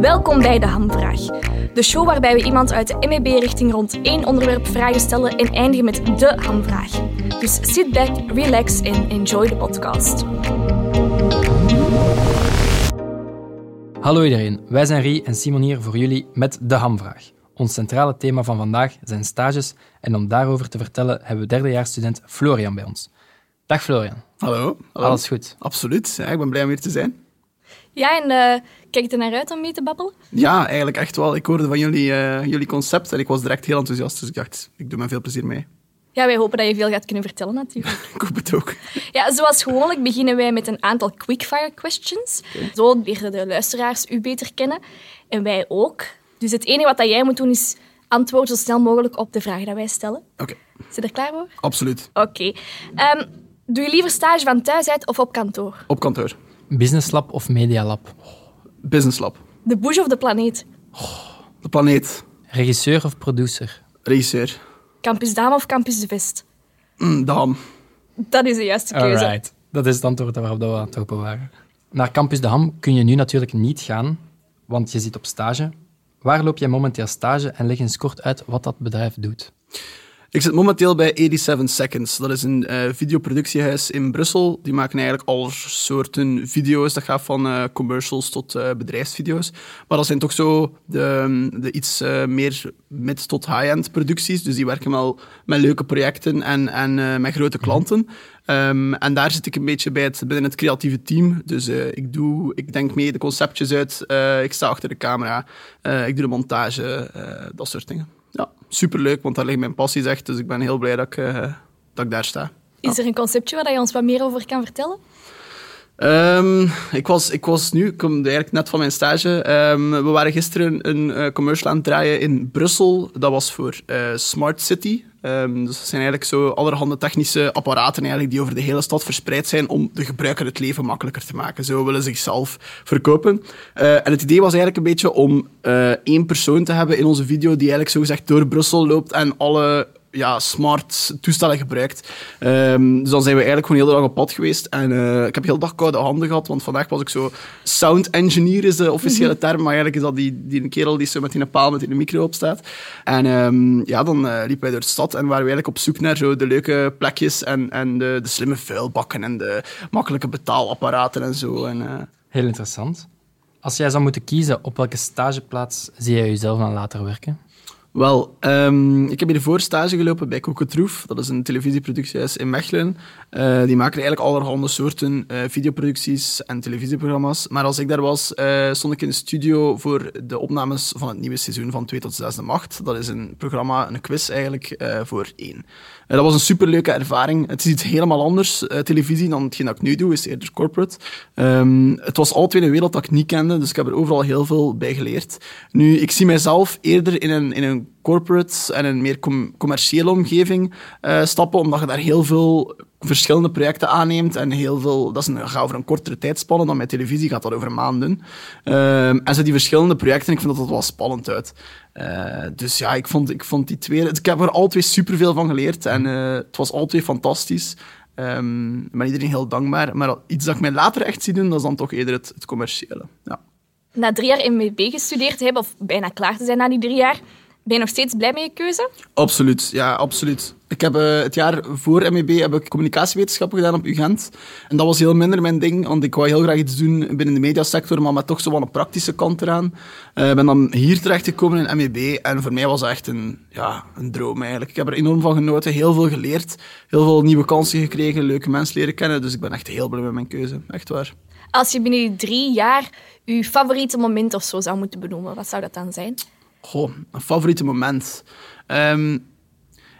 Welkom bij De Hamvraag. De show waarbij we iemand uit de MEB-richting rond één onderwerp vragen stellen en eindigen met de hamvraag. Dus sit back, relax en enjoy de podcast. Hallo iedereen, wij zijn Rie en Simon hier voor jullie met De Hamvraag. Ons centrale thema van vandaag zijn stages en om daarover te vertellen hebben we derdejaarsstudent Florian bij ons. Dag Florian, Hallo. Hallo. alles goed? Absoluut. Ja, ik ben blij om hier te zijn. Ja, en eh, kijk er naar uit om mee te babbelen? Ja, eigenlijk echt wel. Ik hoorde van jullie, eh, jullie concept en ik was direct heel enthousiast. Dus ik dacht, ik doe me veel plezier mee. Ja, wij hopen dat je veel gaat kunnen vertellen natuurlijk. Ik hoop het ook. Ja, zoals gewoonlijk beginnen wij met een aantal quickfire questions. Zo leren de luisteraars u beter kennen. En wij ook. Dus het enige wat dat jij moet doen is antwoorden zo snel mogelijk op de vragen die wij stellen. Oké, Zit je er klaar voor? absoluut. Oké. Ehm, doe je liever stage van thuis uit of op kantoor? Op kantoor. Business Lab of Media Lab? Business Lab. De bush of de planeet? De planeet. Regisseur of producer? Regisseur. Campus Dame of Campus de Vest? Mm, de ham. Dat is de juiste keuze. Alright, dat is het antwoord waarop we aan het hopen waren. Naar Campus de Ham kun je nu natuurlijk niet gaan, want je zit op stage. Waar loop jij momenteel stage en leg eens kort uit wat dat bedrijf doet? Ik zit momenteel bij 87 Seconds. Dat is een eh, videoproductiehuis in Brussel. Die maken eigenlijk alle soorten video's. Dat gaat van eh, commercials tot eh, bedrijfsvideo's. Maar dat zijn toch zo de, de iets meer mid- tot high-end producties. Dus die werken wel met leuke projecten en, en met grote klanten. Ehm, en daar zit ik een beetje bij het, binnen het creatieve team. Dus ik, doe, ik denk mee de conceptjes uit. ik sta achter de camera. ik doe de montage. dat soort dingen. Ja, superleuk, want daar ligt mijn passie echt. Dus ik ben heel blij dat ik, eh, dat ik daar sta. Is er een conceptje waar je ons wat meer over kan vertellen? Ehm, ik, was, ik was nu, ik kom eigenlijk net van mijn stage. Ehm, we waren gisteren een eh, commercial aan het draaien in Brussel. Dat was voor eh, Smart City. Ehm, dus dat zijn eigenlijk zo allerhande technische apparaten eigenlijk, die over de hele stad verspreid zijn om de gebruiker het leven makkelijker te maken. Zo willen ze zichzelf verkopen. Eh, en het idee was eigenlijk een beetje om één persoon te hebben in onze video die eigenlijk zogezegd door Brussel loopt en alle ja, smart toestellen gebruikt. Ehm, dus dan zijn we eigenlijk gewoon heel de dag op pad geweest. En eh, ik heb heel de dag koude handen gehad, want vandaag was ik zo... Sound engineer is de officiële term, maar eigenlijk is dat die, die een kerel die zo met die paal met die micro op staat. En ehm, ja, dan eh, liepen wij door de stad en waren we eigenlijk op zoek naar zo de leuke plekjes en, en de, de slimme vuilbakken en de makkelijke betaalapparaten en zo. En, eh, Heel interessant. Als jij zou moeten kiezen, op welke stageplaats zie jij jezelf dan later werken? Wel, ehm, ik heb hiervoor stage gelopen bij Cocotroef. Dat is een televisieproductiehuis in Mechelen. Eh, die maken eigenlijk allerhande soorten eh, videoproducties en televisieprogramma's. Maar als ik daar was, eh, stond ik in de studio voor de opnames van het nieuwe seizoen van 2 tot 6 de Macht. Dat is een programma, een quiz eigenlijk, voor één. Dat was een superleuke ervaring. Het is iets helemaal anders, televisie, dan hetgeen dat ik nu doe, is eerder corporate. Ehm, het was altijd een wereld dat ik niet kende, dus ik heb er overal heel veel bij geleerd. Nu, ik zie mijzelf eerder in een, in een corporate en een meer com- commerciële omgeving eh, stappen, omdat je daar heel veel verschillende projecten aanneemt en heel veel, dat is een, gaat over een kortere tijdspanne, dan met televisie gaat dat over maanden. Ehm, en zo die verschillende projecten, ik vind dat dat wel spannend uit. Eh, dus ja, ik vond, ik vond die twee, ik heb er altijd superveel van geleerd en eh, het was altijd fantastisch. Ehm, ik ben iedereen heel dankbaar, maar iets dat ik mij later echt zie doen, dat is dan toch eerder het, commerciële. Ja. Na drie jaar MEB gestudeerd hebben, of bijna klaar te zijn na die drie jaar, ben je nog steeds blij met je keuze? Absoluut, ja, absoluut. Ik heb eh, het jaar voor MEB heb ik communicatiewetenschappen gedaan op UGent. En dat was heel minder mijn ding, want ik wou heel graag iets doen binnen de mediasector, maar met toch zo wel een praktische kant eraan. Ik ben dan hier terechtgekomen in MEB en voor mij was dat echt een, ja, een droom eigenlijk. Ik heb er enorm van genoten, heel veel geleerd, heel veel nieuwe kansen gekregen, leuke mensen leren kennen, dus ik ben echt heel blij met mijn keuze, echt waar. Als je binnen die drie jaar je favoriete moment of zo zou moeten benoemen, wat zou dat dan zijn? Goh, een favoriete moment. Ehm,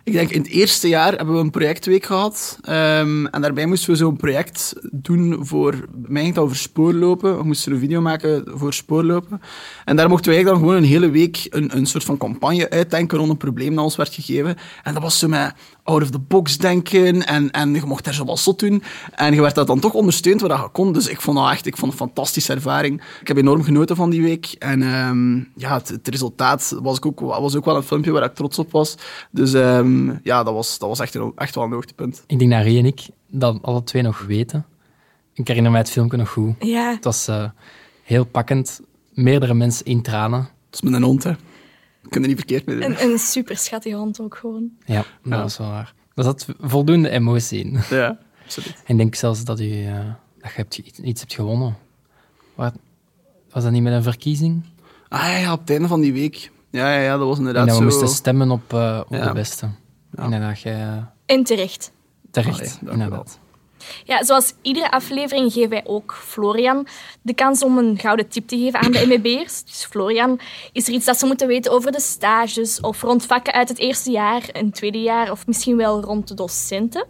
ik denk in het eerste jaar hebben we een projectweek gehad. Ehm, en daarbij moesten we zo'n project doen voor. Mij ging het over spoorlopen. We moesten een video maken voor spoorlopen. En daar mochten eigenlijk dan gewoon een hele week een, een soort van campagne uitdenken rond een probleem dat ons werd gegeven. En dat was zo met out of the box denken. En, en je mocht daar zo wat zot doen. En je werd dat dan toch ondersteund waar dat je kon. Dus ik vond dat echt ik vond een fantastische ervaring. Ik heb enorm genoten van die week. En ehm, ja, het, resultaat was, ik ook, was ook wel een filmpje waar ik trots op was. Dus ehm, ja, dat was, dat was echt, een, echt wel een hoogtepunt. Ik denk dat Rie en ik dat alle twee nog weten. Ik herinner mij het filmpje nog goed. Ja. Het was eh, heel pakkend. Meerdere mensen in tranen. Dat is met een hond, hè. Je kunt er niet verkeerd mee doen. Een, een super schattige hond ook gewoon. Ja, dat Ja. was wel waar. Er zat voldoende emotie in. Ja, absoluut. En ik denk zelfs dat, u, eh, dat je hebt, iets, hebt gewonnen. Wat, was dat niet met een verkiezing? Ah ja, op het einde van die week. Ja, ja, ja dat was En inderdaad dat we zo... moesten stemmen op, eh, op Ja. de beste. Ja. En dat jij En terecht. terecht, Allee, inderdaad. Ja, zoals iedere aflevering geven wij ook Florian de kans om een gouden tip te geven aan de MEB'ers. Dus Florian, is er iets dat ze moeten weten over de stages of rond vakken uit het eerste jaar en tweede jaar of misschien wel rond de docenten?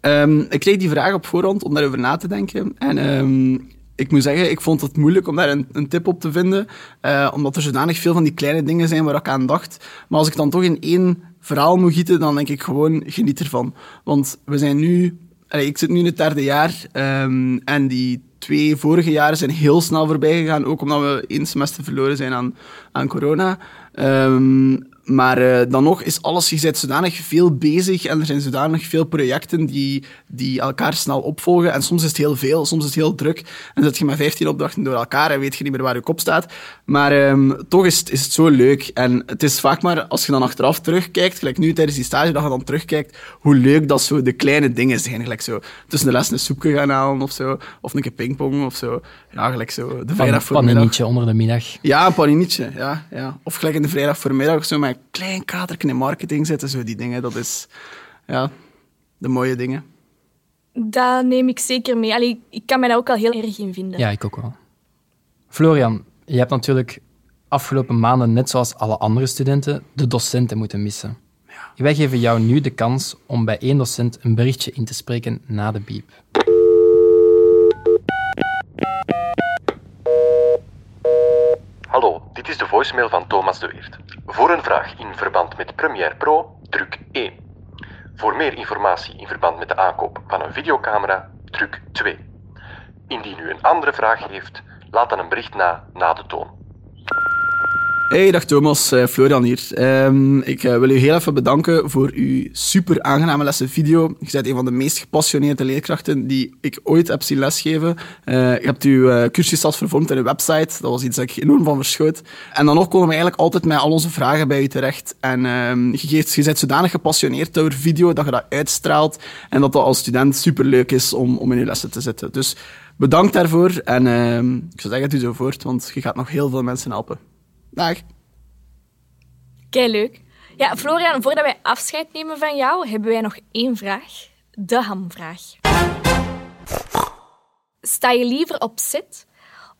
Ehm, ik kreeg die vraag op voorhand om daarover na te denken. En ehm, ik moet zeggen, ik vond het moeilijk om daar een, een tip op te vinden. eh, omdat er zodanig veel van die kleine dingen zijn waar ik aan dacht. Maar als ik dan toch in één verhaal moet gieten, dan denk ik gewoon, geniet ervan. Want we zijn nu... ik zit nu in het derde jaar. ehm, en die twee vorige jaren zijn heel snel voorbij gegaan. Ook omdat we één semester verloren zijn aan, aan corona. Ehm, maar eh, dan nog is alles, je bent zodanig veel bezig en er zijn zodanig veel projecten die, die elkaar snel opvolgen. En soms is het heel veel, soms is het heel druk. En zit je met 15 opdrachten door elkaar en weet je niet meer waar je kop staat. Maar ehm, toch is het, is het zo leuk. En het is vaak maar, als je dan achteraf terugkijkt, gelijk nu tijdens die stage, dat je dan terugkijkt, hoe leuk dat zo de kleine dingen zijn. Gelijk zo tussen de les een soepje gaan halen of zo, of een keer pingpong of zo. Ja, gelijk zo de vrijdag voormiddag. paninietje onder de middag. Ja, een paninietje, ja, ja. Of gelijk in de vrijdag voormiddag zo met een klein kadertje in marketing zitten, zo die dingen. Dat is, ja, de mooie dingen. Dat neem ik zeker mee. Allee, ik kan mij daar ook al heel erg in vinden. Ja, ik ook wel. Florian, je hebt natuurlijk afgelopen maanden, net zoals alle andere studenten, de docenten moeten missen. Wij geven jou nu de kans om bij één docent een berichtje in te spreken na de biep. Hallo, dit is de voicemail van Thomas de Weert. Voor een vraag in verband met Premiere Pro, druk 1. Voor meer informatie in verband met de aankoop van een videocamera, druk 2. Indien u een andere vraag heeft, laat dan een bericht na na de toon. Hey, dag Thomas, eh, Florian hier. Ehm, ik eh, wil u heel even bedanken voor uw super aangename lessen video. Je bent een van de meest gepassioneerde leerkrachten die ik ooit heb zien lesgeven. Eh, je hebt uw cursus al vervormd in een website. Dat was iets dat ik enorm van verschoot. En dan nog komen we eigenlijk altijd met al onze vragen bij u terecht. En ehm, je, geeft, je bent zodanig gepassioneerd over video dat je dat uitstraalt en dat dat als student super leuk is om, om in je lessen te zitten. Dus bedankt daarvoor en ehm, ik zou zeggen, doe zo voort, want je gaat nog heel veel mensen helpen. Dag. Kei leuk. Ja, Florian, voordat wij afscheid nemen van jou, hebben wij nog één vraag. De hamvraag. Sta je liever op set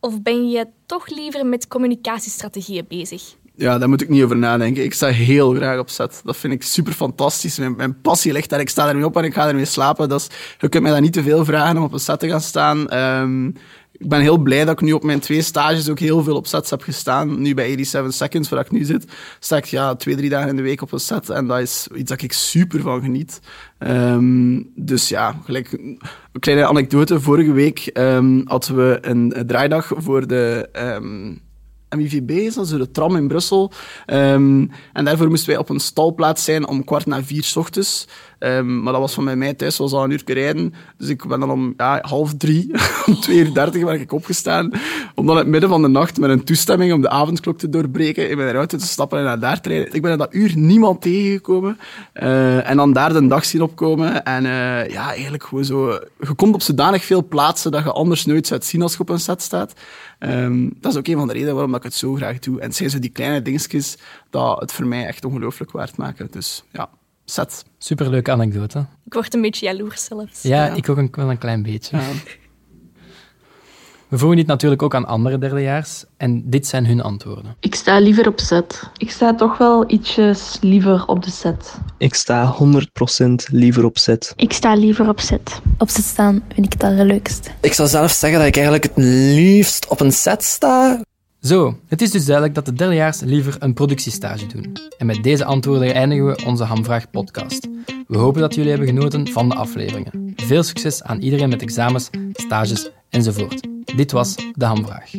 of ben je toch liever met communicatiestrategieën bezig? Ja, daar moet ik niet over nadenken. Ik sta heel graag op set. Dat vind ik super fantastisch. Mijn, mijn passie ligt daar. Ik sta ermee op en ik ga ermee slapen. Dat is, je kunt mij daar niet te veel vragen om op een set te gaan staan. Ehm, ik ben heel blij dat ik nu op mijn twee stages ook heel veel op sets heb gestaan. Nu bij 87 Seconds, waar ik nu zit, sta ik ja, twee, drie dagen in de week op een set. En dat is iets dat ik super van geniet. Ehm, dus ja, gelijk een kleine anekdote. Vorige week ehm, hadden we een, draaidag voor de... ehm, MIVB dat de tram in Brussel. En daarvoor moesten wij op een stalplaats zijn om kwart na vier ochtends. Ehm, maar dat was van mij thuis, was al een uur rijden. Dus ik ben dan om ja, half drie, om twee uur dertig ben ik opgestaan. Om dan in het midden van de nacht met een toestemming om de avondklok te doorbreken, in mijn auto te stappen en naar daar te rijden. Ik ben in dat uur niemand tegengekomen. Eh, en dan daar de dag zien opkomen. En eh, ja, eigenlijk gewoon zo... Je komt op zodanig veel plaatsen dat je anders nooit zou zien als je op een set staat. Ehm, dat is ook een van de redenen waarom ik het zo graag doe. En het zijn zo die kleine dingetjes dat het voor mij echt ongelooflijk waard maken. Dus ja, set. Superleuke anekdote. Ik word een beetje jaloers zelfs. Ja, Ja. ik ook een, wel een klein beetje. Ja. We vroegen dit natuurlijk ook aan andere derdejaars en dit zijn hun antwoorden. Ik sta liever op set. Ik sta toch wel ietsjes liever op de set. Ik sta 100% liever op set. Ik sta liever op set. Op set staan vind ik het allerleukst. Ik zou zelf zeggen dat ik eigenlijk het liefst op een set sta. Zo, het is dus duidelijk dat de derdejaars liever een productiestage doen. En met deze antwoorden eindigen we onze Hamvraag podcast. We hopen dat jullie hebben genoten van de afleveringen. Veel succes aan iedereen met examens, stages enzovoort. Dit was de Hamvraag.